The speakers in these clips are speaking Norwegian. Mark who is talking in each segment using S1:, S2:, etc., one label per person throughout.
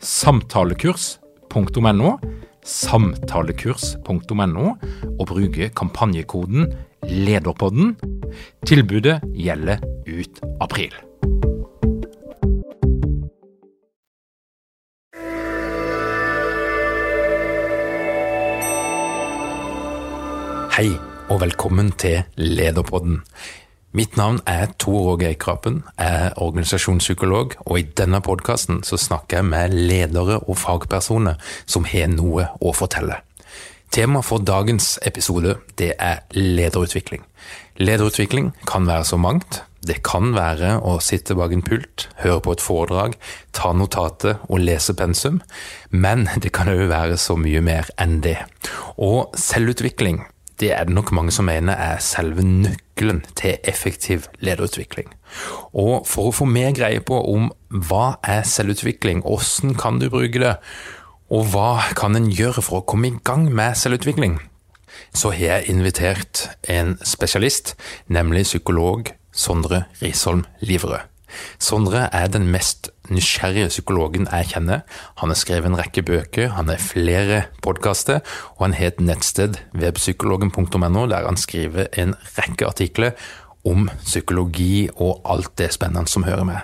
S1: samtalekurs.no, samtalekurs.no, og bruke kampanjekoden LEDERPODDEN. Tilbudet gjelder ut april. Hei og velkommen til Lederpodden. Mitt navn er Tor Åge Eikrapen, er organisasjonspsykolog, og i denne podkasten snakker jeg med ledere og fagpersoner som har noe å fortelle. Tema for dagens episode det er lederutvikling. Lederutvikling kan være så mangt. Det kan være å sitte bak en pult, høre på et foredrag, ta notater og lese pensum, men det kan òg være så mye mer enn det. Og selvutvikling det er det nok mange som mener er selve nøkkelen til effektiv lederutvikling. Og for å få mer greie på om hva er selvutvikling, hvordan kan du bruke det, og hva kan en gjøre for å komme i gang med selvutvikling, så har jeg invitert en spesialist, nemlig psykolog Sondre Risholm Liverød. Sondre er den mest nysgjerrige psykologen jeg kjenner. Han har skrevet en rekke bøker, han har flere podkaster, og han har et nettsted, webpsykologen.no, der han skriver en rekke artikler om psykologi og alt det spennende som hører med.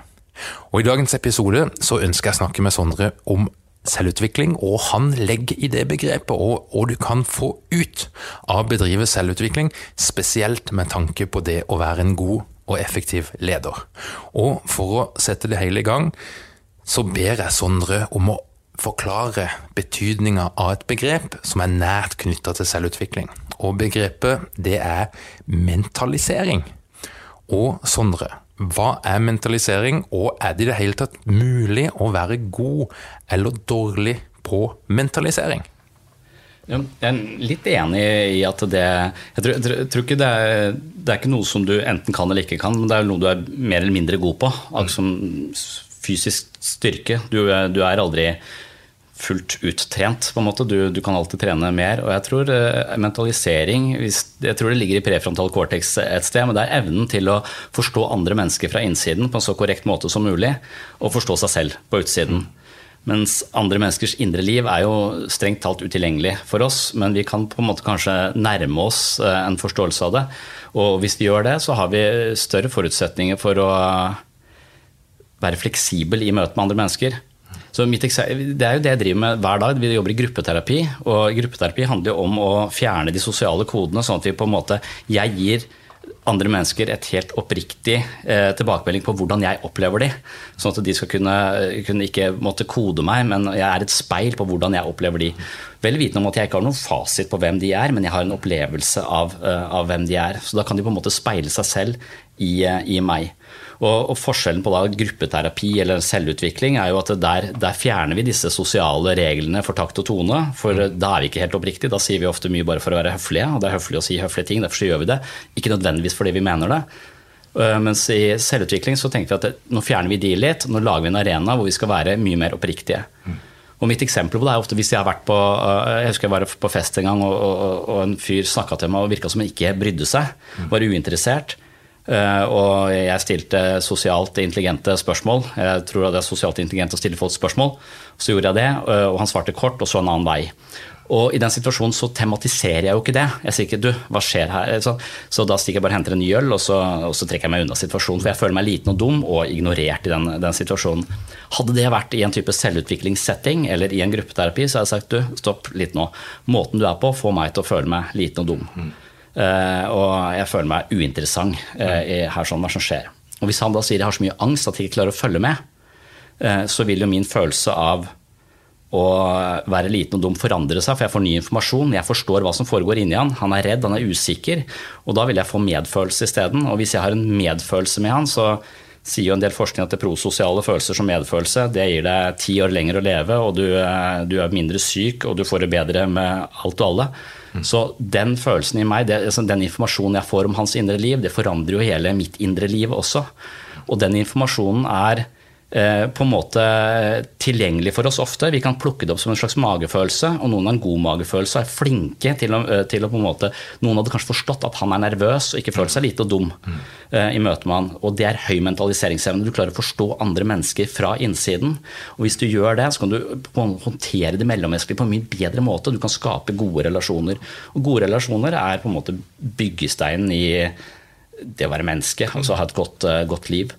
S1: Og I dagens episode så ønsker jeg å snakke med Sondre om selvutvikling, og han legger i det begrepet, og, og du kan få ut av å bedrive selvutvikling, spesielt med tanke på det å være en god og effektiv leder. Og for å sette det hele i gang, så ber jeg Sondre om å forklare betydninga av et begrep som er nært knytta til selvutvikling. Og begrepet, det er mentalisering. Og Sondre, hva er mentalisering, og er det i det hele tatt mulig å være god eller dårlig på mentalisering?
S2: Jeg er litt enig i at det Jeg tror, jeg tror ikke det er, det er ikke noe som du enten kan eller ikke kan, men det er noe du er mer eller mindre god på. Altså fysisk styrke. Du, du, er aldri fullt uttrent, på en måte. Du, du, kan alltid trene mer. Og jeg tror uh, mentalisering Jeg tror det ligger i prefrontal cortex et sted, men det er evnen til å forstå andre mennesker fra innsiden på en så korrekt måte som mulig, og forstå seg selv på utsiden. Mens andre menneskers indre liv er jo strengt talt utilgjengelig for oss, men vi kan på en måte kanskje nærme oss eh, en forståelse av det. Og hvis vi gjør det, så har vi større forutsetninger for å være fleksibel i møte med andre mennesker. Så Det er jo det jeg driver med hver dag. Vi jobber i gruppeterapi. Og gruppeterapi handler jo om å fjerne de sosiale kodene, sånn at vi på en måte Jeg gir andre mennesker et helt oppriktig eh, tilbakemelding på hvordan jeg opplever de. Sånn at de skal kunne, kunne, ikke måtte kode meg, men jeg er et speil på hvordan jeg opplever de. Vel vitende om at jeg ikke har noen fasit på hvem de er, men jeg har en opplevelse av, uh, av hvem de er. Så da kan de på en måte speile seg selv i, uh, i meg. Og, og, Forskjellen på da gruppeterapi eller selvutvikling er jo at der, der, fjerner vi disse sosiale reglene for takt og tone. For da er vi ikke helt oppriktige. Da sier vi ofte mye bare for å være høflige. Og det er høflig å si høflige ting, derfor gjør vi det. Ikke nødvendigvis fordi vi mener det. Øh, mens i selvutvikling så tenker vi at det, nå fjerner vi de litt. Nå lager vi en arena hvor vi skal være mye mer oppriktige. Og mitt eksempel på det er ofte hvis jeg har vært på øh, jeg husker jeg var på fest en gang, og, og, og en fyr snakka til meg og virka som han ikke brydde seg. Var uinteressert. Eh, og jeg stilte sosialt intelligente spørsmål. Jeg tror det er sosialt intelligent å stille folk spørsmål. Så gjorde jeg det, eh, og han svarte kort og så en annen vei. Og i den situasjonen så tematiserer jeg jo ikke det. Jeg sier ikke 'du, hva skjer her?' Så, så da stikker jeg bare og henter en ny øl, og så, og så, trekker jeg meg unna situasjonen. For jeg føler meg liten og dum og ignorert i den, den situasjonen. Hadde det vært i en type selvutviklingssetting eller i en gruppeterapi, så hadde jeg sagt 'du, stopp litt nå'. Måten du er på, får meg til å føle meg liten og dum. Mm. og jeg føler meg uinteressant i her sånn hva som skjer. Og hvis han da sier jeg har så mye angst at jeg ikke klarer å følge med, så vil jo min følelse av å være liten og dum forandre seg, for jeg får ny informasjon. Jeg forstår hva som foregår inni han. Han er redd, han er usikker. Og da vil jeg få medfølelse isteden. Og hvis jeg har en medfølelse med han, så sier jo en del forskning at det prososiale følelser som medfølelse det gir deg ti år lenger å leve, og du, du, er mindre syk, og du får det bedre med alt og alle. Mm. Så den følelsen i meg, det, altså den informasjonen jeg får om hans indre liv, det forandrer jo hele mitt indre liv også. Og den informasjonen er Eh, på en måte tilgjengelig for oss ofte. Vi kan plukke det opp som en slags magefølelse, og noen har en god magefølelse og er flinke til å, eh, til å, på en måte Noen hadde kanskje forstått at han er nervøs og ikke følt seg lite og dum mm. i møte med han. Og det er høy mentaliseringsevne. Du klarer å forstå andre mennesker fra innsiden. Og hvis du gjør det, så kan du håndtere det mellommenneskelige på en mye bedre måte. Du kan skape gode relasjoner. Og gode relasjoner er på en måte byggesteinen i det å være menneske, altså ha et godt, godt liv.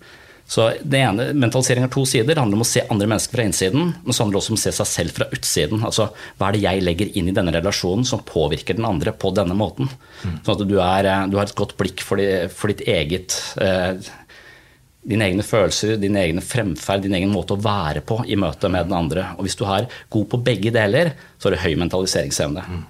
S2: Så det ene, Mentalisering har to sider. Det handler om å se andre mennesker fra innsiden, men så handler det også om å se seg selv fra utsiden. Altså, Hva er det jeg legger inn i denne relasjonen som påvirker den andre på denne måten? Mm. Sånn at du, er, eh, du, har et godt blikk for, de, for ditt eget eh, dine egne følelser, din egen fremferd, din egen måte å være på i møte med den andre. Og Hvis du er god på begge deler, så har du høy mentaliseringsevne. Mm.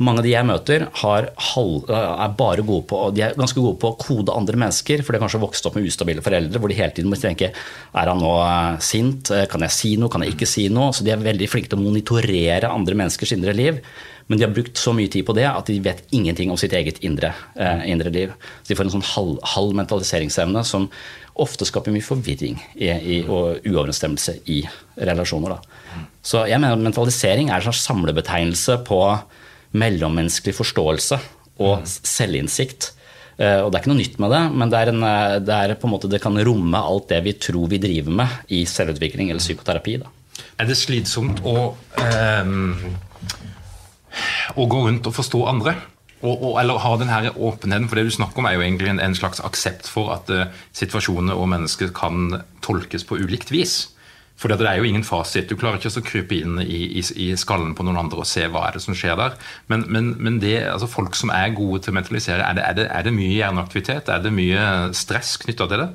S2: Mange av de jeg møter, halv, er bare gode på, de er ganske gode på å kode andre mennesker, for de har kanskje vokst opp med ustabile foreldre hvor de hele tiden må tenke er han nå eh, sint, eh, kan jeg si noe, kan jeg ikke si noe? Så de er veldig flinke til å monitorere andre menneskers indre liv. Men de har brukt så mye tid på det at de vet ingenting om sitt eget indre, eh, indre liv. Så de får en sånn halv, halv mentaliseringsevne som ofte skaper mye forvirring i, i, og uoverensstemmelse i relasjoner. Da. Så jeg mener mentalisering er en slags samlebetegnelse på mellommenneskelig forståelse og mm. selvinnsikt. Uh, og Det er ikke noe nytt med det, men det, en, eh, det, måte, det, kan romme alt det vi tror vi driver med i selvutvikling eller psykoterapi. Da.
S1: Er det slitsomt å, um, å gå rundt og forstå andre? Og, og, eller ha denne åpenheten, for det du snakker om er jo egentlig en, en slags aksept for at uh, situasjoner og mennesker kan tolkes på ulikt vis. For det er jo ingen fasit. Du klarer ikke å krype inn i, i, i, skallen på noen andre og se hva er det som skjer der. Men, men, men det, altså folk som er gode til å mentalisere, er det, er det, er det mye hjerneaktivitet? Er det mye stress knytta til det?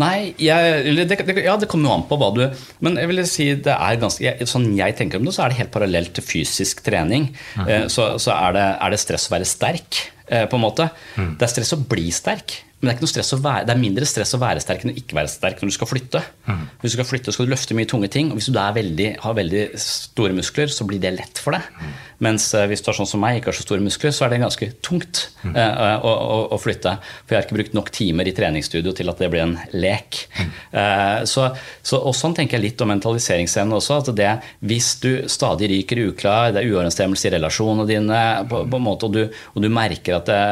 S2: Nei, jeg, det, ja, det kommer jo an på hva du Men jeg vil si det er ganske, sånn jeg tenker om det, så er det helt parallelt til fysisk trening. Mm -hmm. så, så er, det, er, det, stress å være sterk, eh, på en måte. Mm. Det er stress å bli sterk. Men det er, være, det er mindre stress å være sterk enn å ikke være sterk når du skal flytte. Mm. Hvis du skal flytte, skal du løfte mye tunge ting. Og hvis du veldig, har veldig store muskler, så blir det lett for deg. Mm. Mens uh, hvis du er sånn som meg, ikke har så store muskler, så er det ganske tungt mm. eh, å, å, å, flytte. For jeg har ikke brukt nok timer i treningsstudio til at det blir en lek. Eh, så, så, og sånn tenker jeg litt om mentaliseringsevne også. at det, Hvis du stadig ryker uklar, det er uoverensstemmelse i relasjonene dine, på, på en måte, og, du, og du merker at det,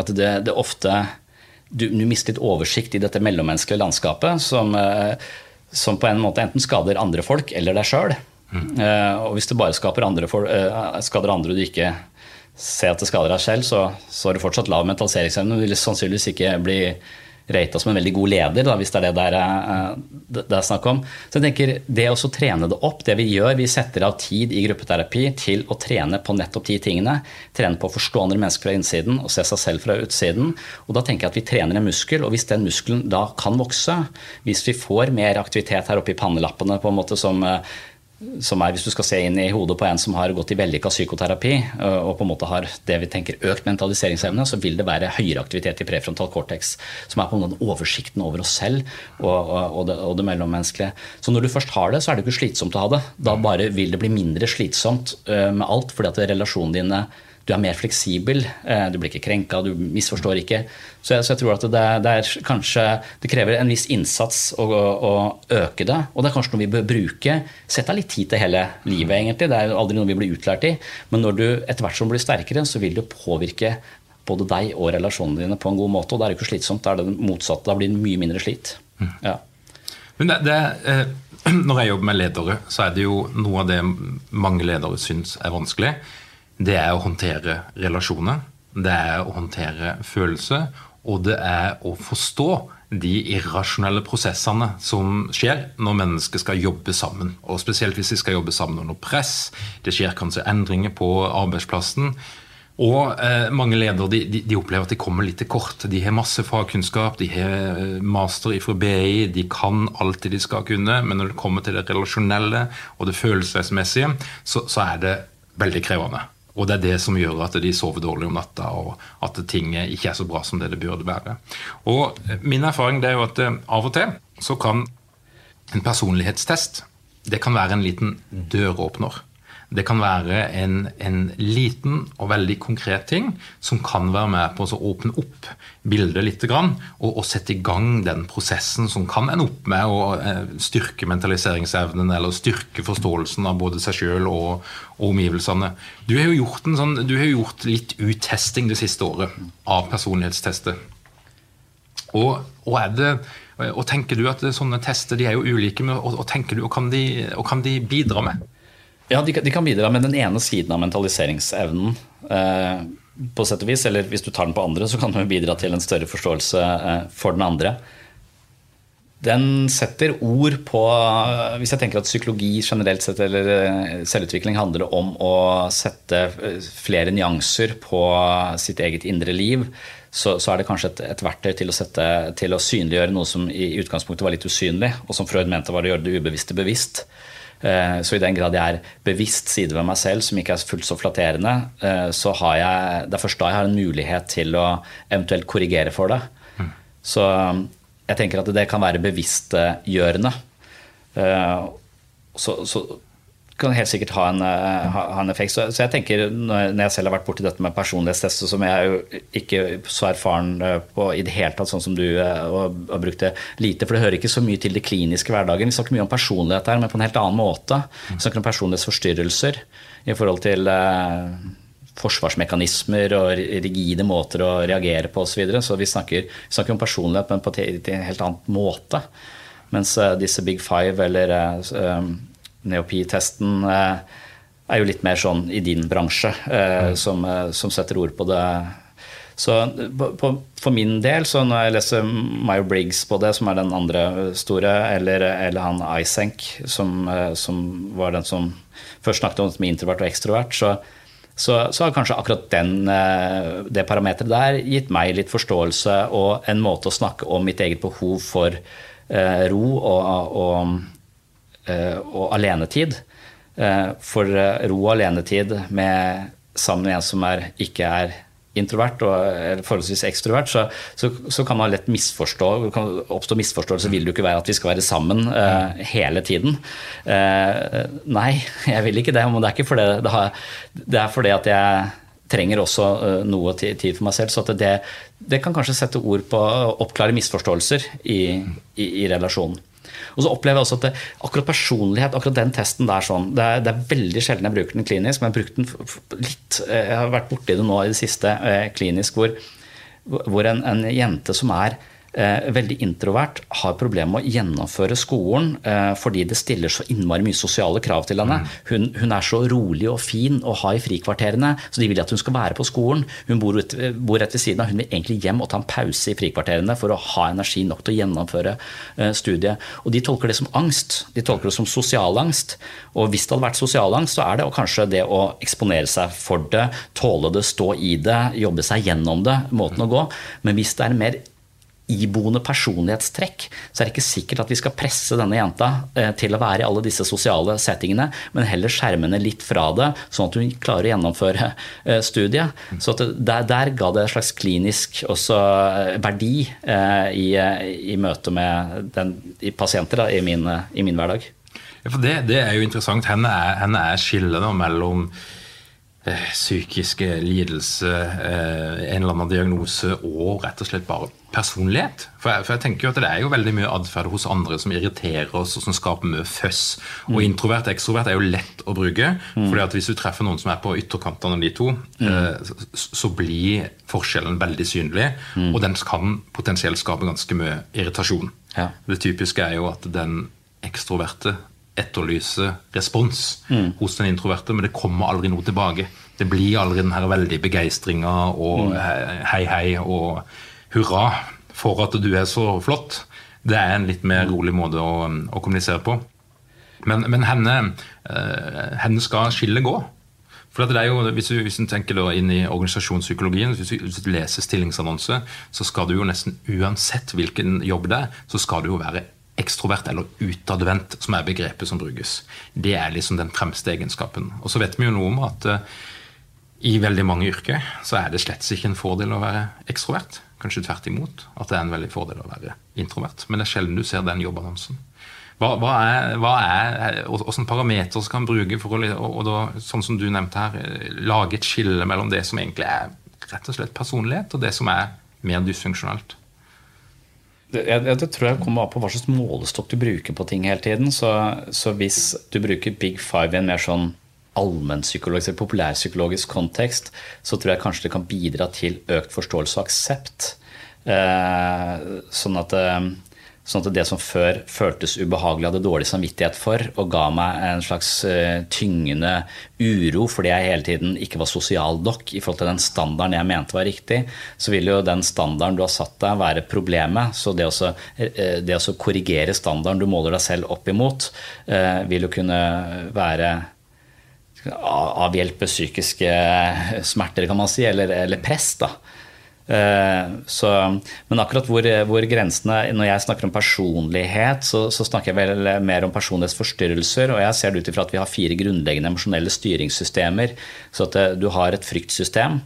S2: at det, det ofte du, du mister litt oversikt i dette mellommenneskelige landskapet som, eh, som, på en måte enten skader andre folk eller deg sjøl. Mm. Uh, og hvis det bare skaper andre for, uh, skader andre og du ikke ser at det skader deg selv, så, så har du fortsatt lav mentaliseringsevne. Du vil sannsynligvis ikke bli rata som en veldig god leder, da, hvis det er det der, uh, det er snakk om. Så jeg tenker Det å trene det opp, det vi gjør, vi setter av tid i gruppeterapi til å trene på nettopp de tingene. Trene på å forstå andre mennesker fra innsiden og se seg selv fra utsiden. Og da tenker jeg at vi trener en muskel, og hvis den muskelen da kan vokse, hvis vi får mer aktivitet her oppe i pannelappene på en måte som uh, som er hvis du skal se inn i hodet på en som har gått i vellykka psykoterapi og på en måte har det vi tenker økt mentaliseringsevne, så vil det være høyere aktivitet i prefrontal cortex, som er på en måte oversikten over oss selv og, og, og, det, og, det, mellommenneskelige. Så når du først har det, så er det ikke slitsomt å ha det. Da bare vil det bli mindre slitsomt med alt, fordi at relasjonene dine du er mer fleksibel, eh, du blir ikke krenka, du misforstår ikke. Så jeg, så jeg tror at det, det, er kanskje Det krever en viss innsats å, å, øke det. Og det er kanskje noe vi bør bruke. Sett deg litt tid til hele livet, egentlig. Det er aldri noe vi blir utlært i. Men når du etter hvert som blir sterkere, så vil du påvirke både deg og relasjonene dine på en god måte. Og da er det ikke slitsomt. Da er det det motsatte. Da blir det mye mindre slit. Mm. Ja.
S1: Men det, det, eh, når jeg jobber med ledere, så er det jo noe av det mange ledere syns er vanskelig det er å håndtere relasjoner, det er å håndtere følelser, og det er å forstå de irrasjonelle prosessene som skjer når mennesker skal jobbe sammen. Og Spesielt hvis de skal jobbe sammen under press. Det skjer kanskje endringer på arbeidsplassen. Og eh, mange ledere de, de, opplever at de kommer litt til kort. De har masse fagkunnskap, de har eh, master fra BI, de kan alt de skal kunne. Men når det kommer til det relasjonelle og det følelsesmessige, så, så er det veldig krevende. Og det er det som gjør at de sover dårlig om natta, og at ting ikke er så bra som det det burde være. Og eh, Min erfaring er jo at eh, av og til så kan en personlighetstest det kan være en liten døråpner. Det kan være en, en, liten og veldig konkret ting som kan være med på å åpne opp bildet litt og, og, sette i gang den prosessen som kan ende opp med å eh, styrke mentaliseringsevnen eller styrke forståelsen av både seg sjøl og, og, omgivelsene. Du har, jo gjort, sånn, du har gjort litt uttesting det siste året av personlighetstester. Og, og, det, og, tenker du at sånne tester de er jo ulike, og, og de, og kan de bidra med?
S2: Ja, de, de, kan bidra med den ene siden av mentaliseringsevnen. Eh, på sett og vis, eller Hvis du tar den på andre, så kan den bidra til en større forståelse eh, for den andre. Den setter ord på Hvis jeg tenker at psykologi generelt sett eller eh, selvutvikling handler om å sette eh, flere nyanser på sitt eget indre liv, så, så er det kanskje et, et verktøy til å, sette, til å synliggjøre noe som i utgangspunktet var litt usynlig, og som Freud mente var å gjøre det ubevisste bevisst. Eh, så i den grad jeg er bevisst sider ved meg selv som ikke er fullt så flatterende, eh, så har jeg, det er først da jeg har en mulighet til å eventuelt korrigere for det. Mm. Så jeg tenker at det kan være bevisstgjørende. Eh, så, så, kan helt sikkert ha en, eh, ha, en effekt. Så, så, jeg tenker, når jeg selv har vært borti dette med personlighetstest, som jeg er jo ikke så erfaren eh, på i det hele tatt, sånn som du eh, har brukt det lite, for det hører ikke så mye til det kliniske hverdagen. Vi snakker mye om personlighet her, men på en helt annen måte. Vi snakker om personlighetsforstyrrelser i forhold til eh, forsvarsmekanismer og rigide måter å reagere på osv. Så, videre. så vi snakker, vi snakker, om personlighet, men på en helt annen måte. Mens disse big five eller uh, Neopi-testen eh, er jo litt mer sånn i din bransje, eh, mm. som, eh, som, setter ord på det. Så på, for min del, så når jeg leser Myo Briggs på det, som er den andre store, eller, eller han Isenk, som, som, var den som først snakket om det med introvert og ekstrovert, så, så, så, har kanskje akkurat den, det parameteret der gitt meg litt forståelse og en måte å snakke om mitt eget behov for ro og, og og alenetid. Eh, for eh, ro og alenetid med, sammen med en som er, ikke er introvert og forholdsvis ekstrovert, så, så, så, kan man lett misforstå kan oppstå misforståelse. Vil jo ikke være at vi skal være sammen uh, hele tiden? Uh, nei, jeg vil ikke det. Men det er fordi det, det er fordi at jeg trenger også uh, noe tid for meg selv. Så det, det, kan kanskje sette ord på å oppklare misforståelser i, i, i relasjonen. Og så opplever jeg også at det, akkurat personlighet, akkurat den testen der sånn, det er, det er, veldig sjelden jeg bruker den klinisk, men jeg har brukt den litt eh, Jeg har vært borti det nå i det siste eh, klinisk, hvor, hvor en, en jente som er veldig introvert, har problemer med å gjennomføre skolen eh, fordi det stiller så innmari mye sosiale krav til henne. Mm. Hun, hun, er så rolig og fin å ha i frikvarterene, så de vil at hun skal være på skolen. Hun bor, ut, bor rett ved siden av, hun vil egentlig hjem og ta en pause i frikvarterene for å ha energi nok til å gjennomføre eh, studiet. Og de tolker det som angst. De tolker det som sosialangst. Og hvis det hadde vært sosialangst, så er det kanskje det å eksponere seg for det, tåle det, stå i det, jobbe seg gjennom det, måten å gå. Men hvis det er mer iboende personlighetstrekk, så er det ikke sikkert at vi skal presse denne jenta eh, til å være i alle disse sosiale settingene, men heller skjerme henne litt fra det, sånn at hun klarer å gjennomføre eh, studiet. Så der, der, ga det en slags klinisk også, eh, verdi i, i møte med den, i pasienter da, i, min, i, min, hverdag.
S1: Ja, for det, det, er jo interessant. Henne er, henne er skillet mellom psykiske lidelser, eh, en eller annen diagnose og rett og slett bare personlighet. For jeg, for jeg, tenker jo at Det er jo veldig mye atferd hos andre som irriterer oss og som skaper mye føss. Og mm. introvert og ekstrovert er jo lett å bruke. Mm. fordi at Hvis du treffer noen som er på ytterkantene av de to, mm. eh, så, så, blir forskjellen veldig synlig. Mm. Og den kan potensielt skape ganske mye irritasjon. Ja. Det typiske er jo at den ekstroverte etterlyser respons mm. hos den introverte, men det kommer aldri noe tilbake. Det blir aldri den her veldig begeistringa og mm. hei, hei og hurra for at du er så flott. Det er en litt mer rolig måte å, å kommunisere på. Men, men henne, uh, henne, skal skillet gå. For det er jo, hvis du, hvis du tenker inn i organisasjonspsykologien, hvis du, hvis du leser stillingsannonse, så skal du jo nesten uansett hvilken jobb det er, så skal du jo være ekstrovert eller utadvendt, som er begrepet som brukes. Det er liksom den fremste egenskapen. Og så vet vi jo noe om at uh, i veldig mange yrker så er det slett ikke en fordel å være ekstrovert. Kanskje tvert imot. At det er en veldig fordel å være introvert. Men det er sjelden du ser den jobbannonsen. Hva, er, hva er Hvilke parametere skal man bruke for å og, da, sånn som du nevnte her, lage et skille mellom det som egentlig er rett og slett personlighet, og det som er mer dysfunksjonelt?
S2: Det, jeg, tror jeg kommer an på hva slags målestokk du bruker på ting hele tiden. Så, så hvis du bruker Big Five i en mer sånn allmennpsykologisk eller populærpsykologisk kontekst, så tror jeg kanskje det kan bidra til økt forståelse og aksept. Eh, sånn at eh, Sånn at det som før føltes ubehagelig, hadde dårlig samvittighet for og ga meg en slags uh, tyngende uro fordi jeg hele tiden ikke var sosial nok i forhold til den standarden jeg mente var riktig, så vil jo den standarden du har satt deg, være problemet. Så det, å korrigere standarden du måler deg selv opp imot, uh, vil jo kunne være avhjelpe psykiske smerter, kan man si, eller, eller press. da. Eh, så, men akkurat hvor, hvor, grensene Når jeg snakker om personlighet, så, så, snakker jeg vel mer om personlighetsforstyrrelser. Og jeg ser det ut ifra at vi har fire grunnleggende emosjonelle styringssystemer. Så at eh, du har et fryktsystem.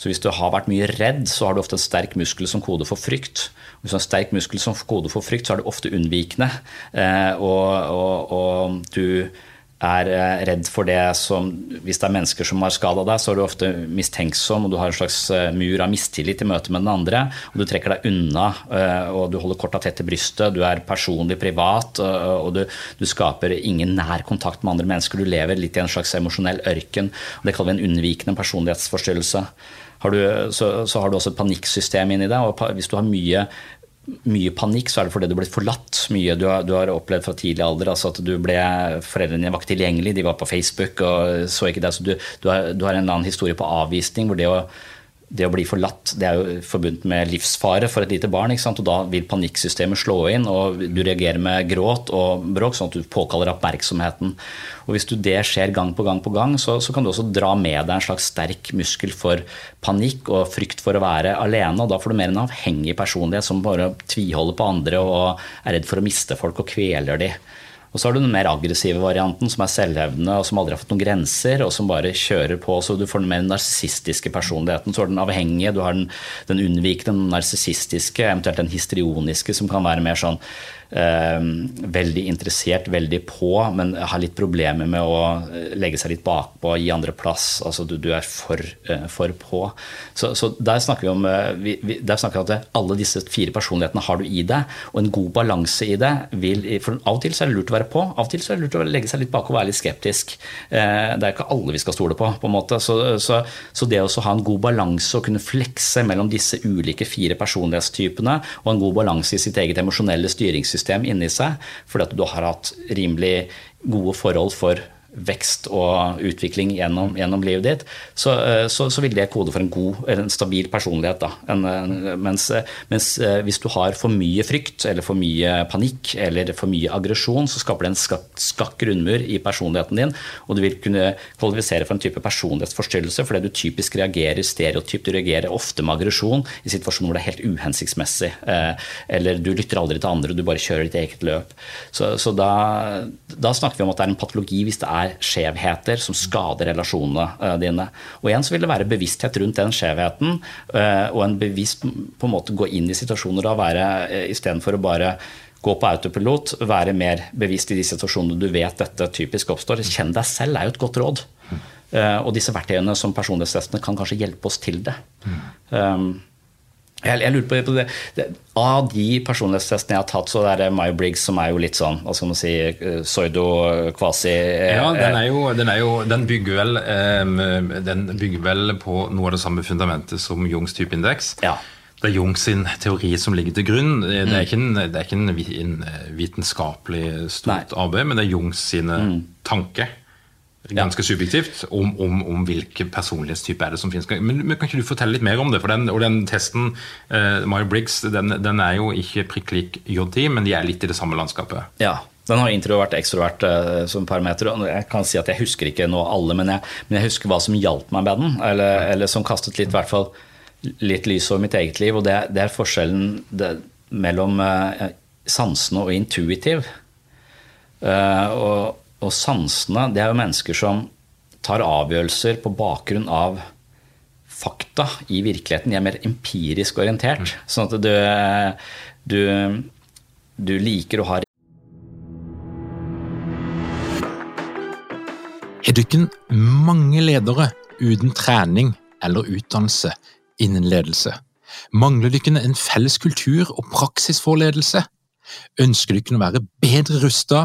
S2: Så hvis du har vært mye redd, så har du ofte en sterk muskel som kode for frykt. Hvis du har en sterk muskel som kode for frykt, så er du ofte unnvikende. Eh, og, og, og du er eh, redd for det som Hvis det er mennesker som har skada deg, så er du ofte mistenksom, og du har en slags eh, mur av mistillit i møte med den andre. og Du trekker deg unna, eh, og du holder korta tett til brystet. Du er personlig privat, og du, du, skaper ingen nær kontakt med andre mennesker. Du lever litt i en slags emosjonell ørken. og Det kaller vi en unnvikende personlighetsforstyrrelse. Har du, så, så, har du også et panikksystem inni det. og Hvis du har mye mye panikk, så er det fordi du ble forlatt. Mye du har, du har opplevd fra tidlig alder. altså at du ble, Foreldrene dine var ikke tilgjengelige, de var på Facebook og så ikke det. så Du, du, har, du har en eller annen historie på avvisning hvor det å det å bli forlatt det er jo forbundet med livsfare for et lite barn. og Da vil panikksystemet slå inn, og du reagerer med gråt og bråk, sånn at du påkaller oppmerksomheten. Og Hvis du det skjer gang på gang, på gang, så, så kan du også dra med deg en slags sterk muskel for panikk og frykt for å være alene. og Da får du mer en avhengig personlighet som bare tviholder på andre og er redd for å miste folk og kveler de. Og så har du den mer aggressive varianten, som er selvhevdende og som aldri har fått noen grenser, og som bare kjører på. Så du får den mer narsistiske personligheten. Så du den avhengige, du har den, den unnvikende, den narsissistiske, eventuelt den histrioniske, som kan være mer sånn veldig interessert, veldig på, men har litt problemer med å eh, legge seg litt bakpå, gi andre plass. Altså du, du er for, eh, for på. Så, så, der snakker vi om eh, vi, der snakker vi at alle disse fire personlighetene har du i deg, og en god balanse i det vil for Av og til så er det lurt å være på, av og til så er det lurt å legge seg litt bakpå og være litt skeptisk. Det er ikke alle vi skal stole på, på en måte. Så, så, så det å ha en god balanse og kunne flekse mellom disse ulike fire personlighetstypene, og en god balanse i sitt eget emosjonelle styringssystem system inni seg fordi at du har hatt rimelig gode forhold for vekst og utvikling gjennom, gjennom livet ditt, så, eh, så, så, vil det kode for en god, en stabil personlighet. En, mens, mens, eh, hvis du har for mye frykt eller for mye panikk eller for mye aggresjon, så skaper det en skakk, skak grunnmur i personligheten din, og du vil kunne kvalifisere for en type personlighetsforstyrrelse fordi du typisk reagerer stereotypt. Du reagerer ofte med aggresjon i situasjoner hvor det er helt uhensiktsmessig. Eh, eller du lytter aldri til andre, du bare kjører ditt eget løp. Så, så da, da snakker vi om at det er en patologi hvis det er er skjevheter som skader relasjonene eh, dine. Og igjen så vil det være bevissthet rundt den skjevheten, eh, og en bevisst på en måte gå inn i situasjoner da være eh, istedenfor å bare gå på autopilot, være mer bevisst i de situasjonene du vet dette typisk oppstår. Kjenn deg selv er jo et godt råd. Og disse verktøyene som personlighetstestene kan kanskje hjelpe oss til det. Um, jeg, jeg lurer på det, det, Av de personlighetstestene jeg har tatt, så er det Myo Briggs som er jo litt sånn hva skal man si, eh, pseudo-kvasi
S1: eh, Ja, den, er jo, den, er jo, den, bygger vel, den bygger vel på noe av det samme fundamentet som Jungs typeindeks.
S2: Ja.
S1: Det er Jung sin teori som ligger til grunn. Det er mm. ikke en, det er ikke en vitenskapelig stort Nei. arbeid, men det er Jungs sine mm. tanker ganske subjektivt om, om, om hvilken personlighetstype er det som finnes. Men, men, Kan ikke du fortelle litt mer om det? For den, og den testen, uh, Meyer-Briggs, den, den, er jo ikke prikk lik JT, men de er litt i det samme landskapet.
S2: Ja, den har introvert ekstrovert uh, som parameter. Jeg kan si at jeg husker ikke nå alle, men jeg, men jeg husker hva som hjalp meg med den. Eller, eller som kastet litt, hvert fall, litt lys over mitt eget liv. Og det, det er forskjellen det, mellom uh, sansene og intuitiv. og og sansene, det er jo mennesker som tar avgjørelser på bakgrunn av fakta i virkeligheten. De er mer empirisk orientert. Mm. Sånn at du, du, du liker å ha
S1: Er du ikke mange ledere uten trening eller utdannelse innen ledelse? Mangler du ikke en felles kultur og praksis for ledelse? Ønsker du ikke å være bedre rusta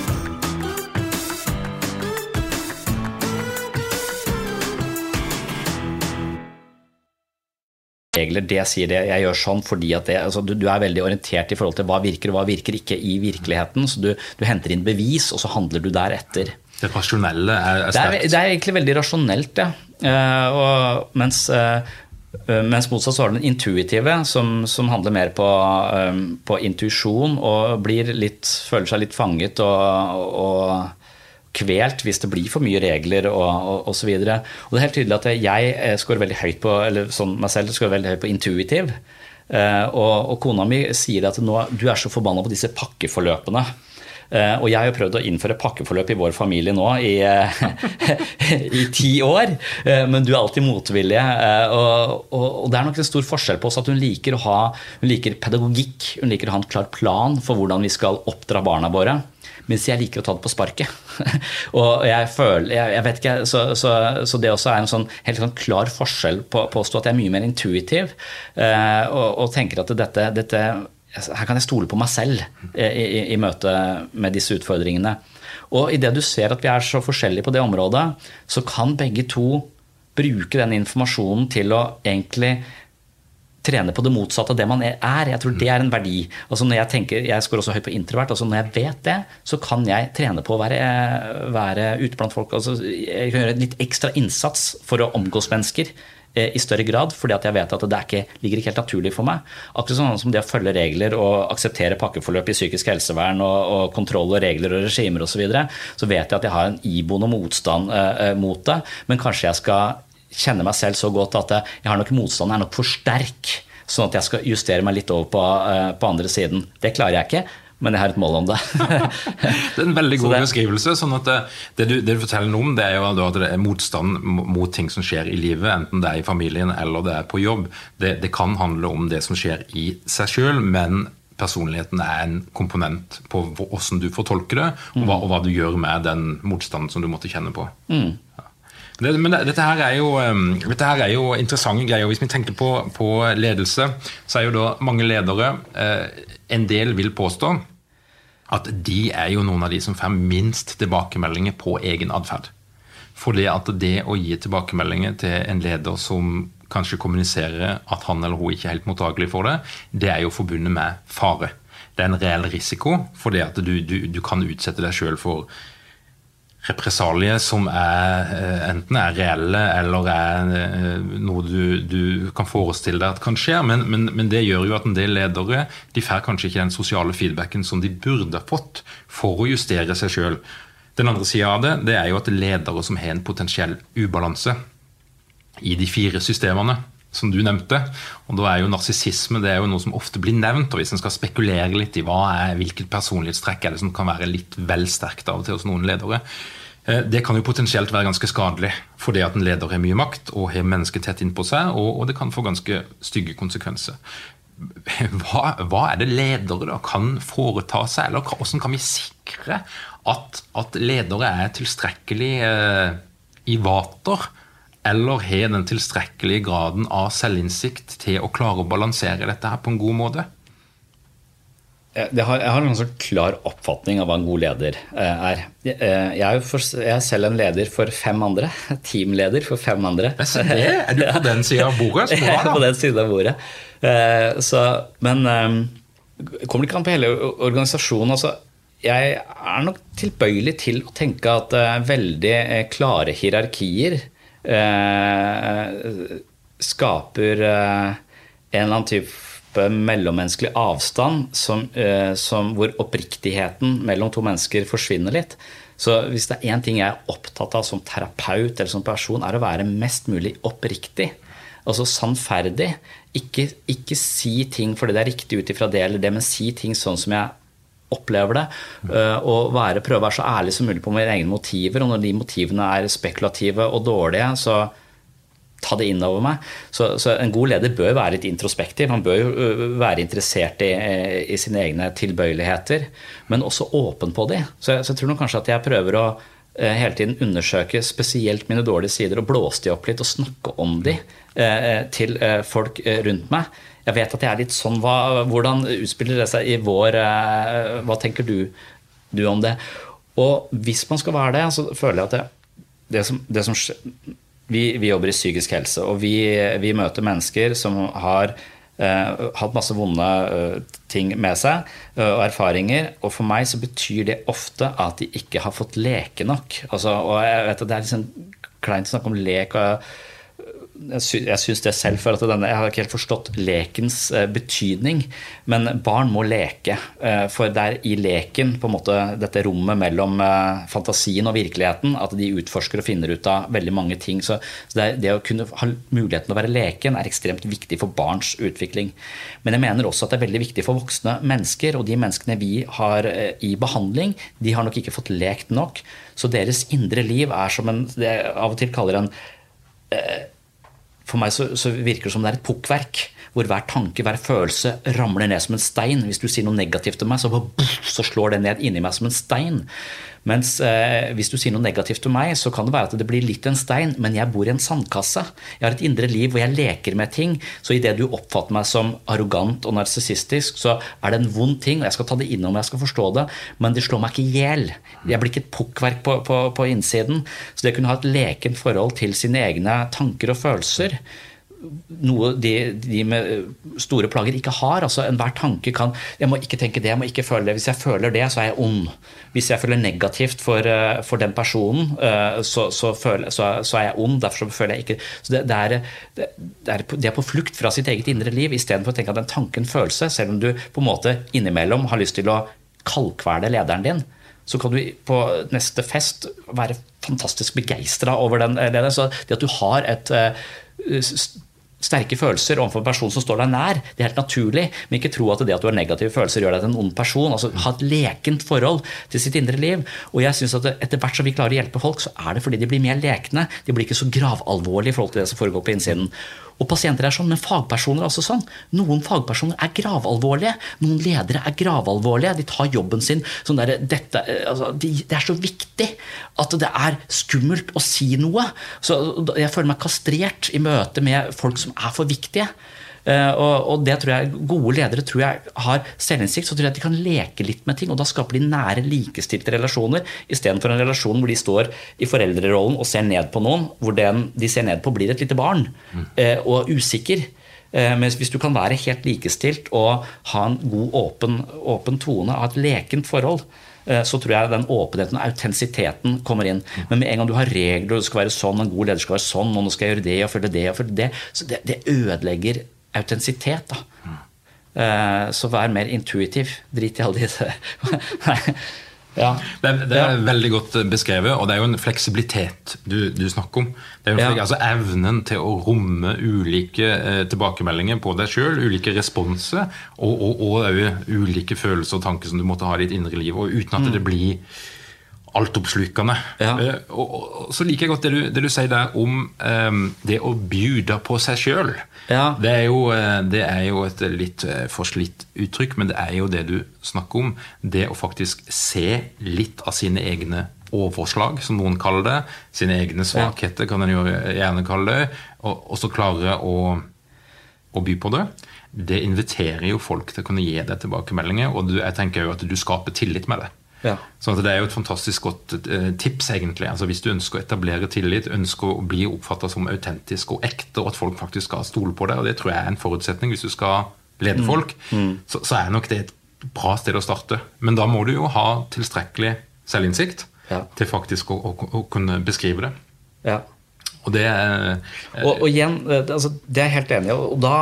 S2: regler, det sier det. Jeg gjør sånn fordi at det, altså, du, du, er veldig orientert i forhold til hva virker og hva virker ikke i virkeligheten. Så du, du henter inn bevis, og så handler du deretter.
S1: Det rasjonelle er,
S2: er sterkt? Det, det, er egentlig veldig rasjonelt, ja. Uh, og, mens, uh, mens motsatt så har du den intuitive, som, som handler mer på, um, på intuisjon og litt, føler seg litt fanget og, og kvelt hvis det blir for mye regler og osv. Og, og, og det er helt tydelig at jeg eh, scorer veldig høyt på eller sånn meg selv scorer veldig høyt på intuitiv. Uh, og, og, kona mi sier at nå, du er så forbanna på disse pakkeforløpene. Uh, og jeg har jo prøvd å innføre pakkeforløp i vår familie nå i, i ti år, men du er alltid motvillig. Og, og, det er nok en stor forskjell på oss at hun liker å ha hun liker pedagogikk, hun liker å ha en klar plan for hvordan vi skal oppdra barna våre. Mens jeg liker å ta det på sparket. og jeg føler, jeg, jeg vet ikke, så, så, så, det også er en sånn helt sånn klar forskjell på å påstå at jeg er mye mer intuitiv eh, og, og, tenker at dette, dette, her kan jeg stole på meg selv i, i, i møte med disse utfordringene. Og idet du ser at vi er så forskjellige på det området, så kan begge to bruke den informasjonen til å egentlig trene på det motsatte av det man er. Jeg tror det er en verdi. Altså når Jeg tenker, jeg scorer også høyt på introvert. altså Når jeg vet det, så kan jeg trene på å være, være ute blant folk. Altså jeg kan gjøre litt ekstra innsats for å omgås mennesker eh, i større grad, fordi at jeg vet at det ikke, ligger ikke helt naturlig for meg. Akkurat sånn som det å følge regler og akseptere pakkeforløp i psykisk helsevern og, og kontroll og regler og regimer osv., så, videre, så vet jeg at jeg har en iboende motstand eh, mot det. Men kanskje jeg skal kjenner meg selv så godt at jeg har nok motstanden er nok for sterk. Sånn at jeg skal justere meg litt over på, uh, på andre siden. Det klarer jeg ikke. Men jeg har et mål om det.
S1: det er en veldig god beskrivelse. sånn at det, det, du, det, du, forteller noe om, det er jo at det er motstand mot ting som skjer i livet, enten det er i familien eller det er på jobb. Det, det kan handle om det som skjer i seg sjøl, men personligheten er en komponent på hvordan du fortolker det, og hva, og hva, du gjør med den motstanden som du måtte kjenne på. Mm. Det, men dette her, er jo, dette her er jo interessante greier. Hvis vi tenker på, på ledelse, så er jo da mange ledere uh, En del vil påstå at de er jo noen av de som får minst tilbakemeldinger på egen atferd. At det å gi tilbakemeldinger til en leder som kanskje kommuniserer at han eller hun ikke er helt mottagelig for det, det er jo forbundet med fare. Det er en reell risiko, fordi at du, du, du kan utsette deg sjøl for represalier som er, eh, enten er reelle eller er eh, noe du, du kan forestille deg at kan skje. Men, men, men, det gjør jo at en del ledere de får kanskje ikke den sosiale feedbacken som de burde fått for å justere seg sjøl. Den andre sida av det, det er jo at ledere som har en potensiell ubalanse i de fire systemene, som du nevnte. Og da er jo Narsissisme det er jo noe som ofte blir nevnt. og Hvis en skal spekulere litt i hva er, hvilket personlighetstrekk er det som kan være litt vel sterkt av og til hos noen ledere, eh, det kan jo potensielt være ganske skadelig. Fordi at en leder har mye makt og har mennesket tett innpå seg, og, og, det kan få ganske stygge konsekvenser. Hva, hva, er det ledere da kan foreta seg, eller hvordan kan vi sikre at, at ledere er tilstrekkelig eh, i vater? Eller har den tilstrekkelige graden av selvinnsikt til å klare å balansere dette her på en god måte?
S2: Jeg har, jeg har, en ganske klar oppfatning av hva en god leder eh, er. Eh, jeg er, for, jeg er, selv en leder for fem andre. Teamleder for fem andre.
S1: Det, er du på den sida av bordet?
S2: Jeg er på den siden av bordet. Eh, så, men kommer det ikke an på hele organisasjonen. Altså, jeg er nok tilbøyelig til å tenke at veldig klare hierarkier skaper en eller annen type mellommenneskelig avstand som, eh, som, hvor oppriktigheten mellom to mennesker forsvinner litt. Så hvis det er én ting jeg er opptatt av som terapeut eller som person, er å være mest mulig oppriktig. Altså sannferdig. Ikke, ikke si ting fordi det er riktig ut ifra det eller det, men si ting sånn som jeg opplever det. Og være, prøve å være så ærlig som mulig på mine egne motiver. Og når de motivene er spekulative og dårlige, så ta det inn over meg. Så, så, en god leder bør være litt introspektiv. Han bør jo være interessert i, i, sine egne tilbøyeligheter, men også åpen på de. Så, så jeg tror nok kanskje at jeg prøver å hele tiden undersøke spesielt mine dårlige sider og blåse de opp litt og snakke om de eh, til eh, folk rundt meg. Jeg vet at jeg er litt sånn. Hva, hvordan utspiller det seg i vår eh, Hva tenker du, du, om det? Og hvis man skal være det, så føler jeg at det, det som, det som vi, vi, jobber i psykisk helse, og vi, vi møter mennesker som har eh, hatt masse vonde eh, ting med seg uh, og erfaringer. Og for meg så betyr det ofte at de ikke har fått leke nok. Altså, og jeg vet at Det er liksom kleint å snakke om lek. og jeg syns det selv, for at denne, jeg har ikke helt forstått lekens eh, betydning. Men barn må leke. Eh, for det er i leken, på en måte dette rommet mellom eh, fantasien og virkeligheten, at de utforsker og finner ut av veldig mange ting. Så, det, det, å kunne ha muligheten til å være leken er ekstremt viktig for barns utvikling. Men jeg mener også at det er veldig viktig for voksne mennesker. Og de menneskene vi har i behandling, de har nok ikke fått lekt nok. Så deres indre liv er som en det jeg av og til kaller en for meg så, så, virker det som det er et pukkverk. Hvor hver tanke, hver følelse ramler ned som en stein. Hvis du sier noe negativt til meg, så, så slår det ned inni meg som en stein. Mens eh, hvis du sier noe negativt til meg, så kan det være at det blir litt en stein, men jeg bor i en sandkasse. Jeg har et indre liv hvor jeg leker med ting. Så idet du oppfatter meg som arrogant og narsissistisk, så er det en vond ting, og jeg skal ta det innom, jeg skal forstå det, men det slår meg ikke i hjel. Jeg blir ikke et pukkverk på, på, på innsiden. Så det å kunne ha et lekent forhold til sine egne tanker og følelser noe de, de, med store plager ikke har. altså Enhver tanke kan Jeg må ikke tenke det, jeg må ikke føle det. Hvis jeg føler det, så er jeg ond. Hvis jeg føler negativt for, eh, for den personen, eh, så, så, føler, så, så, er jeg ond. Derfor føler jeg ikke så det, det, er, det, er, det, er, på flukt fra sitt eget indre liv istedenfor å tenke at den tanken følelse, selv om du på en måte innimellom har lyst til å kaldkvele lederen din så kan du på neste fest være fantastisk begeistra over den lederen. Så det at du har et uh, sterke følelser overfor en person som står deg nær. Det er helt naturlig, men ikke tro at det at du har negative følelser, gjør deg til en ond person. altså Ha et lekent forhold til sitt indre liv. Og jeg synes at Etter hvert som vi klarer å hjelpe folk, så er det fordi de blir mer lekne. De blir ikke så gravalvorlige i forhold til det som foregår på innsiden. Og pasienter er sånn, men fagpersoner er også sånn. Noen fagpersoner er gravalvorlige. Noen ledere er gravalvorlige. De tar jobben sin sånn der, dette, altså, de, Det er så viktig at det er skummelt å si noe. Så jeg føler meg kastrert i møte med folk som er for viktige. Eh, og, det tror jeg Gode ledere tror jeg har selvinnsikt, så tror jeg at de kan leke litt med ting. Og da skaper de nære, likestilte relasjoner istedenfor en relasjon hvor de står i foreldrerollen og ser ned på noen, hvor den de ser ned på, blir et lite barn mm. og usikker. Men hvis du kan være helt likestilt og ha en god, åpen, åpen tone, ha et lekent forhold, så tror jeg den åpenheten og autentisiteten kommer inn. Men med en gang du har regler, og det skal være sånn, en god leder skal være sånn, og nå skal jeg gjøre det og følge det og følge det, så det, det ødelegger autentisitet. da. Uh, Så vær mer intuitiv. Drit i alle disse
S1: ja. Det, er, det er ja. veldig godt beskrevet, og det er jo en fleksibilitet du, du snakker om. Det er jo ja. altså Evnen til å romme ulike uh, tilbakemeldinger på deg sjøl, ulike responser, og, og, og, ulike følelser og tanker som du måtte ha i ditt indre liv, og uten at mm. det blir altoppslukende. Ja. Og, og, og, så liker jeg godt det du, det du sier der om um, det å bjude på seg sjøl. Ja. Det, uh, det, er jo et litt uh, forslitt uttrykk, men det er jo det du snakker om. Det å faktisk se litt av sine egne overslag, som noen kaller det. Sine egne svakheter, kan en jo gjerne kalle det. Og, og så klare å, å, by på det. Det inviterer jo folk til å kunne gi deg tilbakemeldinger, og du, jeg tenker jo at du skaper tillit med det. Ja. Så det er jo et fantastisk godt uh, tips, egentlig. Altså, hvis du ønsker å etablere tillit, ønsker å bli oppfatta som autentisk og ekte, og at folk faktisk skal stole på deg, og det tror jeg er en forutsetning hvis du skal lede mm. folk, mm. Så, så, er nok det et bra sted å starte. Men da må du jo ha tilstrekkelig selvinnsikt ja. til faktisk å, å, å, kunne beskrive det.
S2: Ja.
S1: Og det er
S2: og, og, igjen, eh, altså, det er jeg helt enig i. Og da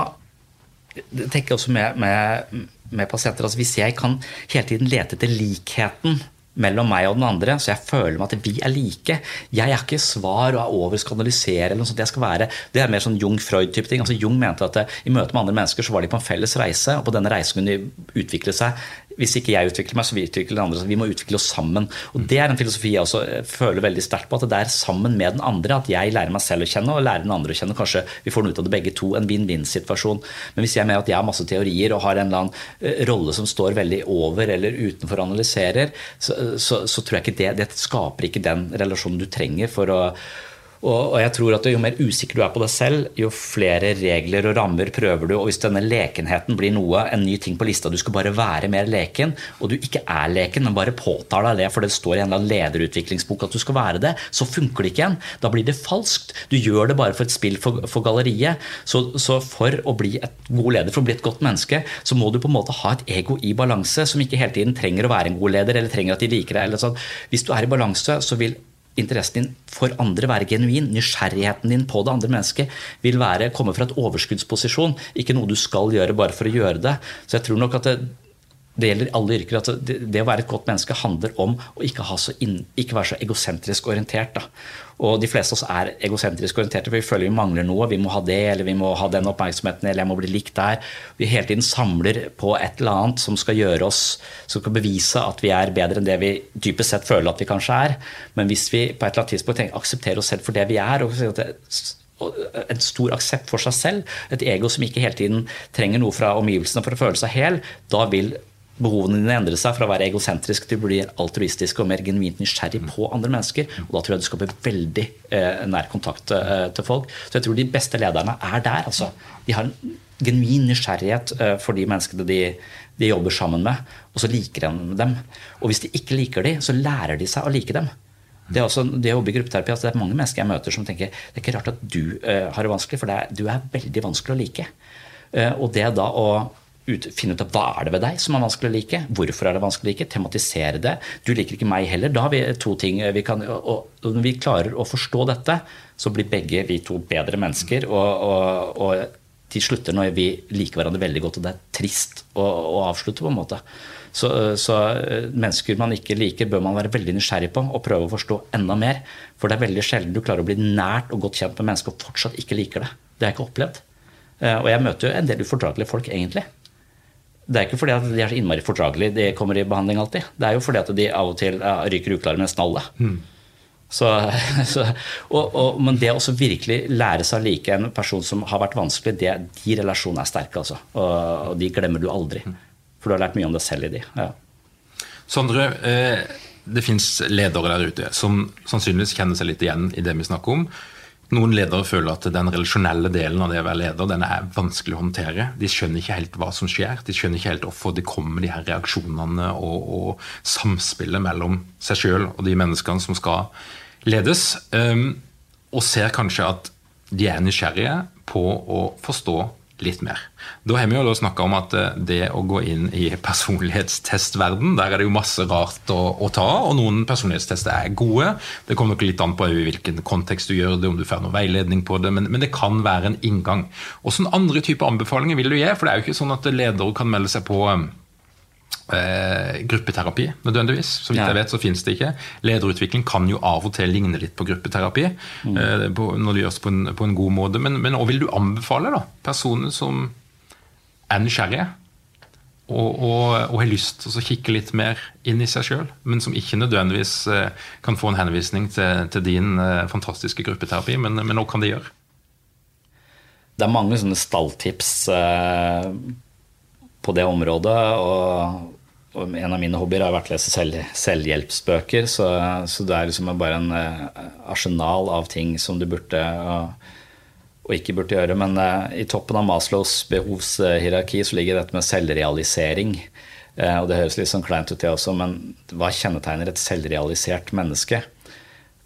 S2: tenker jeg også med, med, med pasienter altså Hvis jeg kan hele tiden lete etter likheten mellom meg og den andre, så jeg føler meg at vi er like. Jeg er ikke svar og er over eller noe sånt. Jeg skal være, det er mer sånn Jung-Freud-type ting. Altså Jung mente at i møte med andre mennesker så var de på en felles reise, og på denne reisen kunne de utvikle seg hvis ikke jeg utvikler meg, så vi utvikler den andre. Så vi må utvikle oss sammen. Og Det er en filosofi jeg også eh, føler veldig sterkt på. At det er sammen med den andre at jeg lærer meg selv å kjenne, og lærer den andre å kjenne. Kanskje vi får noe ut av det begge to. En vinn-vinn-situasjon. Men hvis jeg mener at jeg har masse teorier og har en eller annen eh, rolle som står veldig over eller utenfor analyserer, så, så, så tror jeg ikke det, det skaper ikke den relasjonen du trenger for å og, jeg tror at Jo mer usikker du er på deg selv, jo flere regler og rammer prøver du. Og hvis denne lekenheten blir noe, en ny ting på lista, du skal bare være mer leken, og du ikke er leken, men bare påtar deg det for det står i en eller annen lederutviklingsbok at du skal være det, så funker det ikke igjen. Da blir det falskt. Du gjør det bare for et spill for, for galleriet. Så, så, for å bli et god leder, for å bli et godt menneske, så må du på en måte ha et ego i balanse, som ikke hele tiden trenger å være en god leder, eller trenger at de liker deg. Sånn. Hvis du er i balanse, så vil interessen din for andre være genuin. Nysgjerrigheten din på det andre mennesket vil være, komme fra et overskuddsposisjon, ikke noe du skal gjøre bare for å gjøre det. Så jeg tror nok at det, det gjelder alle yrker. at det, det, å være et godt menneske handler om å ikke, inn, ikke være så egosentrisk orientert. Da. Og de fleste av oss er egosentrisk orienterte, for vi føler vi mangler noe. Vi må ha det, eller vi må ha den oppmerksomheten, eller jeg må bli likt der. Vi hele tiden samler på et eller annet som skal gjøre oss, som skal bevise at vi er bedre enn det vi dypest sett føler at vi kanskje er. Men hvis vi på et eller annet tidspunkt aksepterer oss selv for det vi er, og en stor aksept for seg selv, et ego som ikke hele tiden trenger noe fra omgivelsene for å føle seg hel, da vil behovene dine endrer seg fra å være egosentrisk til å bli altruistisk og mer genuint nysgjerrig på andre mennesker. Og da tror jeg du skaper veldig eh, nær kontakt eh, til folk. Så jeg tror de beste lederne er der. Altså. De har en genuin nysgjerrighet eh, for de menneskene de, de, jobber sammen med, og så liker de dem. Og hvis de ikke liker dem, så lærer de seg å like dem. Det er også det å jobbe i gruppeterapi, altså det er mange mennesker jeg møter som tenker det er ikke rart at du uh, har det vanskelig, for det er, du er veldig vanskelig å like. Uh, og det da å ut, finne ut av hva er det ved deg som er vanskelig å like. Hvorfor er det vanskelig å like? Tematisere det. Du liker ikke meg heller. Da har vi to ting vi kan, og Når vi klarer å forstå dette, så blir begge vi to bedre mennesker. og, og, og de slutter når vi liker hverandre veldig godt, og det er trist å, å avslutte. på en måte. Så, så, eh, mennesker man ikke liker, bør man være veldig nysgjerrig på og prøve å forstå enda mer. For det er veldig sjelden du klarer å bli nært og godt kjent med mennesker og fortsatt ikke liker det. Det har jeg ikke opplevd. Eh, og jeg møter jo en del ufordragelige folk, egentlig. Det er ikke fordi at de er så innmari fordragelige de kommer i behandling alltid. Det er jo fordi at de av og til ryker uklare med snallet. alle. Mm. Så, så, og, og, men det å virkelig lære seg å like en person som har vært vanskelig, det, de relasjonene er sterke. Altså. Og, og, de glemmer du aldri. Mm. For du har lært mye om deg selv i de. Ja.
S1: Sondre, eh, det fins ledere der ute som sannsynligvis kjenner seg litt igjen i det vi snakker om. Noen ledere føler at den relasjonelle delen av det å være leder den er vanskelig å håndtere. De skjønner ikke helt hva som skjer. De skjønner ikke helt hvorfor det kommer de her reaksjonene og, og samspillet mellom seg sjøl og de menneskene som skal ledes. Um, og ser kanskje at de er nysgjerrige på å forstå litt mer. Da har vi jo snakka om at eh, det å gå inn i personlighetstestverden, der er det jo masse rart å, å ta, og noen personlighetstester er gode. Det kommer nok litt an på i hvilken kontekst du gjør det, om du får noe veiledning på det, men, men det kan være en inngang. Hvilke andre typer anbefalinger vil du gi? For det er jo ikke sånn at ledere kan melde seg på eh, gruppeterapi nødvendigvis. Så vidt jeg vet, så finnes det ikke. Lederutvikling kan jo av og til ligne litt på gruppeterapi mm. eh, på, når det gjøres på en, på en god måte. Men, men hva vil du anbefale da? personer som er nysgjerrige og, og, og, har lyst til å kikke litt mer inn i seg sjøl, men som ikke nødvendigvis eh, kan få en henvisning til, til din eh, fantastiske gruppeterapi. Men, men hva kan de gjøre?
S2: Det er mange sånne stalltips eh, på det området. og en av mine hobbyer har vært å lese selv, selvhjelpsbøker. Så, så, det er liksom bare en uh, arsenal av ting som du burde og, og ikke burde gjøre. Men uh, i toppen av Maslows behovshierarki så ligger dette med selvrealisering. Uh, og det høres litt sånn kleint ut, det også, men hva kjennetegner et selvrealisert menneske?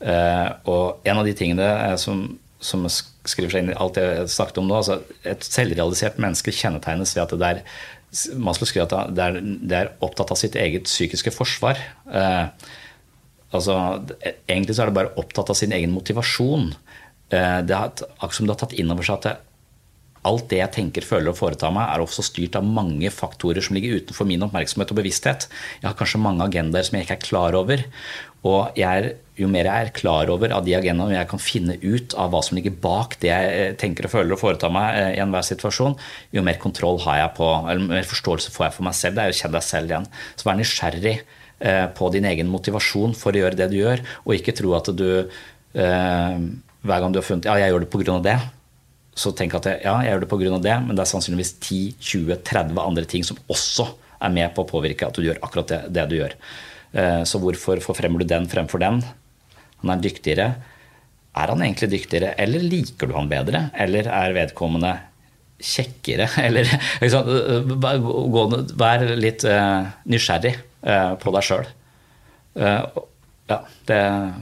S2: og en av de tingene som, som skriver seg inn i alt jeg snakket om nå, altså et selvrealisert menneske kjennetegnes ved at det er Maslow skriver at det er, det er, opptatt av sitt eget psykiske forsvar. Eh, altså, egentlig så er det bare opptatt av sin egen motivasjon. Eh, det er akkurat som det har tatt inn over seg at det, alt det jeg tenker, føler og foretar meg, er også styrt av mange faktorer som ligger utenfor min oppmerksomhet og bevissthet. Jeg har kanskje mange agendaer som jeg ikke er klar over. Og er, jo mer jeg er klar over av de agendaene, jeg kan finne ut av hva som ligger bak det jeg eh, tenker og føler og foretar meg eh, i enhver situasjon, jo mer kontroll har jeg på, eller mer forståelse får jeg for meg selv. Det er jo å kjenne deg selv igjen. Så vær nysgjerrig eh, på din egen motivasjon for å gjøre det du gjør, og ikke tro at du hver gang du har funnet ja, jeg gjør det pga. det, så tenk at ja, jeg gjør det pga. det, men det er sannsynligvis 10-20-30 andre ting som også er med på å påvirke at du gjør akkurat det, det du gjør. Eh, så hvorfor forfremmer du den fremfor den? Han er dyktigere. Er han egentlig dyktigere, eller liker du han bedre? Eller er vedkommende kjekkere? Eller liksom, Vær litt eh, nysgjerrig på deg sjøl. Ja, det,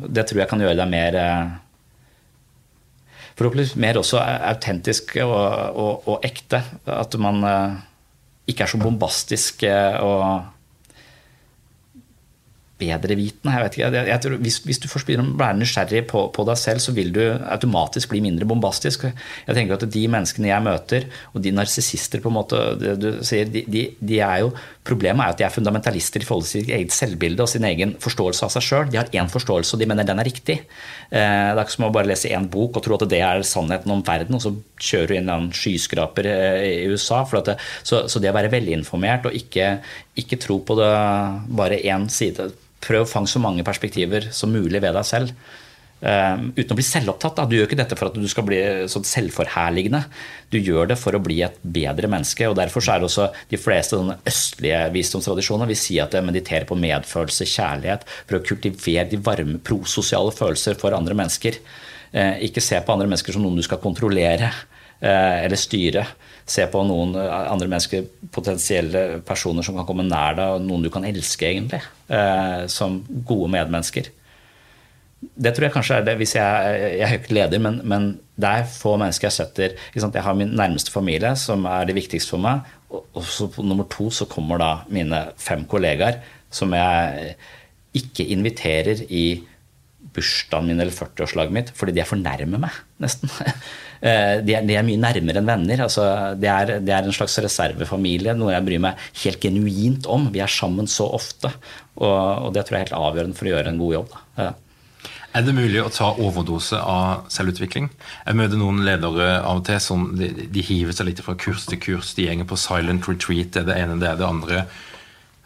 S2: det, tror jeg kan gjøre deg mer Forhåpentligvis mer også autentisk og, og, og ekte. At man ikke er så bombastisk og bedrevitende. Jeg vet ikke, jeg, jeg tror, hvis, hvis, du først begynner å være nysgjerrig på, på, deg selv, så vil du automatisk bli mindre bombastisk. Jeg tenker at De menneskene jeg møter, og de narsissister på en måte, du sier, de, de, de, er jo, Problemet er at de er fundamentalister i forhold til sitt eget selvbilde og sin egen forståelse av seg sjøl. De har én forståelse, og de mener den er riktig. Eh, det er ikke som å bare lese én bok og tro at det er sannheten om verden, og så kjører du inn en skyskraper eh, i USA. Det, så, så, det å være velinformert og ikke, ikke tro på det bare én side prøv å fange så mange perspektiver som mulig ved deg selv. Um, uten å bli selvopptatt. Da. Du gjør ikke dette for at du skal bli sånn selvforherligende. Du gjør det for å bli et bedre menneske. og Derfor er det også de fleste østlige visdomstradisjoner vil si at det mediterer på medfølelse, kjærlighet, for å kultivere de varme, prososiale følelser for andre mennesker. Uh, ikke se på andre mennesker som noen du skal kontrollere uh, eller styre. Se på noen andre mennesker, potensielle personer som kan komme nær deg, og noen du kan elske, egentlig eh, som gode medmennesker. Det tror jeg kanskje er det hvis jeg, jeg er ikke leder, men, men, det er få mennesker jeg setter Jeg har min nærmeste familie, som er det viktigste for meg. Og, så på nummer to så kommer da mine fem kollegaer, som jeg ikke inviterer i bursdagen min eller 40-årslaget mitt fordi de er for meg, nesten. Eh, de er, de er, mye nærmere enn venner. Altså, det, er, det, er, en slags reservefamilie, noe jeg bryr meg helt genuint om. Vi er sammen så ofte, og, og det tror jeg er helt avgjørende for å gjøre en god jobb. Da.
S1: Er det mulig å ta overdose av selvutvikling? Jeg møter noen ledere av og til som de, de hiver seg litt fra kurs til kurs. De gjenger på silent retreat, det er det ene, det er det andre.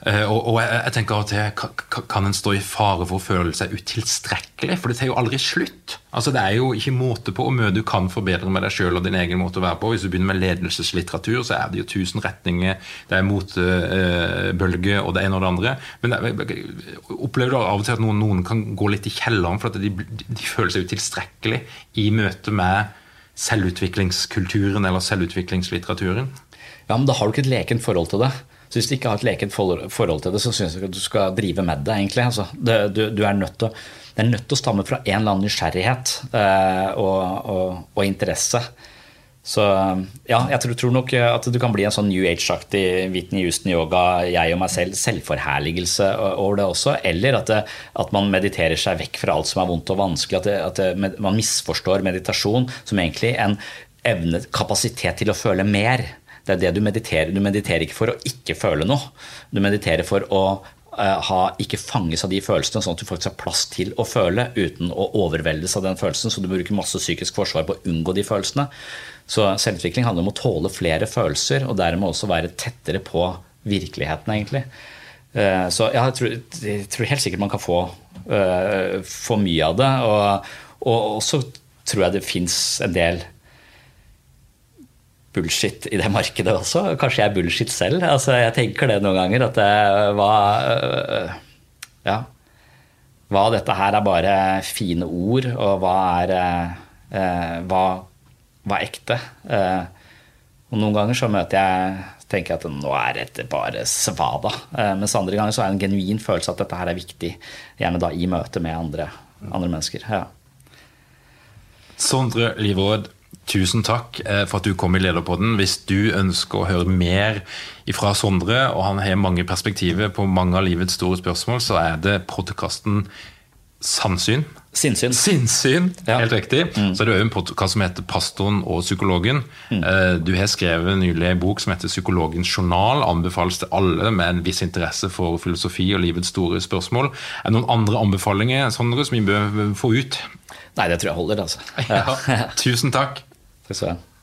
S1: Eh, og, og jeg, jeg, tenker av og til Kan en stå i fare for å føle seg utilstrekkelig? For det tar jo aldri slutt. Altså Det er jo ikke måte på hvor mye du kan forbedre med deg sjøl og din egen måte å være på. Hvis du begynner med ledelseslitteratur, så er det jo tusen retninger. Det er motebølge og det ene og det andre. Men opplever du av og til at noen, noen kan gå litt i kjelleren for at de, de føler seg utilstrekkelig i møte med selvutviklingskulturen eller selvutviklingslitteraturen?
S2: Ja, men da har du ikke et lekent forhold til det. Så hvis du ikke har et lekent forhold til det, så syns jeg ikke du skal drive med det. egentlig. Altså, det, du, du, er nødt til, det er nødt til å stamme fra en eller annen nysgjerrighet eh, og, og, og, interesse. Så ja, jeg tror, tror, nok at du kan bli en sånn New Age-aktig Whitney Houston-yoga, jeg og meg selv, selvforherligelse over det også. Eller at, det, at, man mediterer seg vekk fra alt som er vondt og vanskelig. At, det, at man misforstår meditasjon som egentlig en evne, kapasitet til å føle mer. Det er det du mediterer. Du mediterer ikke for å ikke føle noe. Du mediterer for å uh, ha, ikke fanges av de følelsene, sånn at du faktisk har plass til å føle uten å overveldes av den følelsen. Så du bruker masse psykisk forsvar på å unngå de følelsene. Så selvutvikling handler om å tåle flere følelser, og dermed også være tettere på virkeligheten, egentlig. Uh, så jeg tror, jeg tror, helt sikkert man kan få uh, for mye av det. Og, og så tror jeg det fins en del bullshit i det markedet også. Kanskje jeg er bullshit selv. Altså, jeg tenker det noen ganger. At det var Ja. Hva dette her er bare fine ord, og hva er eh, hva, hva, er ekte. Eh, og noen ganger så møter jeg tenker jeg at nå er dette bare svada. Eh, mens andre ganger så er det en genuin følelse at dette her er viktig. Gjerne da i møte med andre, andre mennesker. Ja.
S1: Sondre Liveråd, tusen takk eh, for at du kom i Lederpodden. Hvis du ønsker å høre mer fra Sondre, og han har mange perspektiver på mange av livets store spørsmål, så er det podkasten Sannsyn.
S2: Sinnsyn.
S1: Sinnsyn, ja. Helt riktig. Mm. Så er det òg en podkast som heter 'Pastoren og psykologen'. Mm. Eh, du har skrevet nylig en bok som heter 'Psykologens journal'. Anbefales til alle med en viss interesse for filosofi og livets store spørsmål. Er det noen andre anbefalinger Sondre, som vi bør få ut?
S2: Nei, det tror jeg holder. altså.
S1: Ja. Tusen takk.
S2: Takk skal du ha.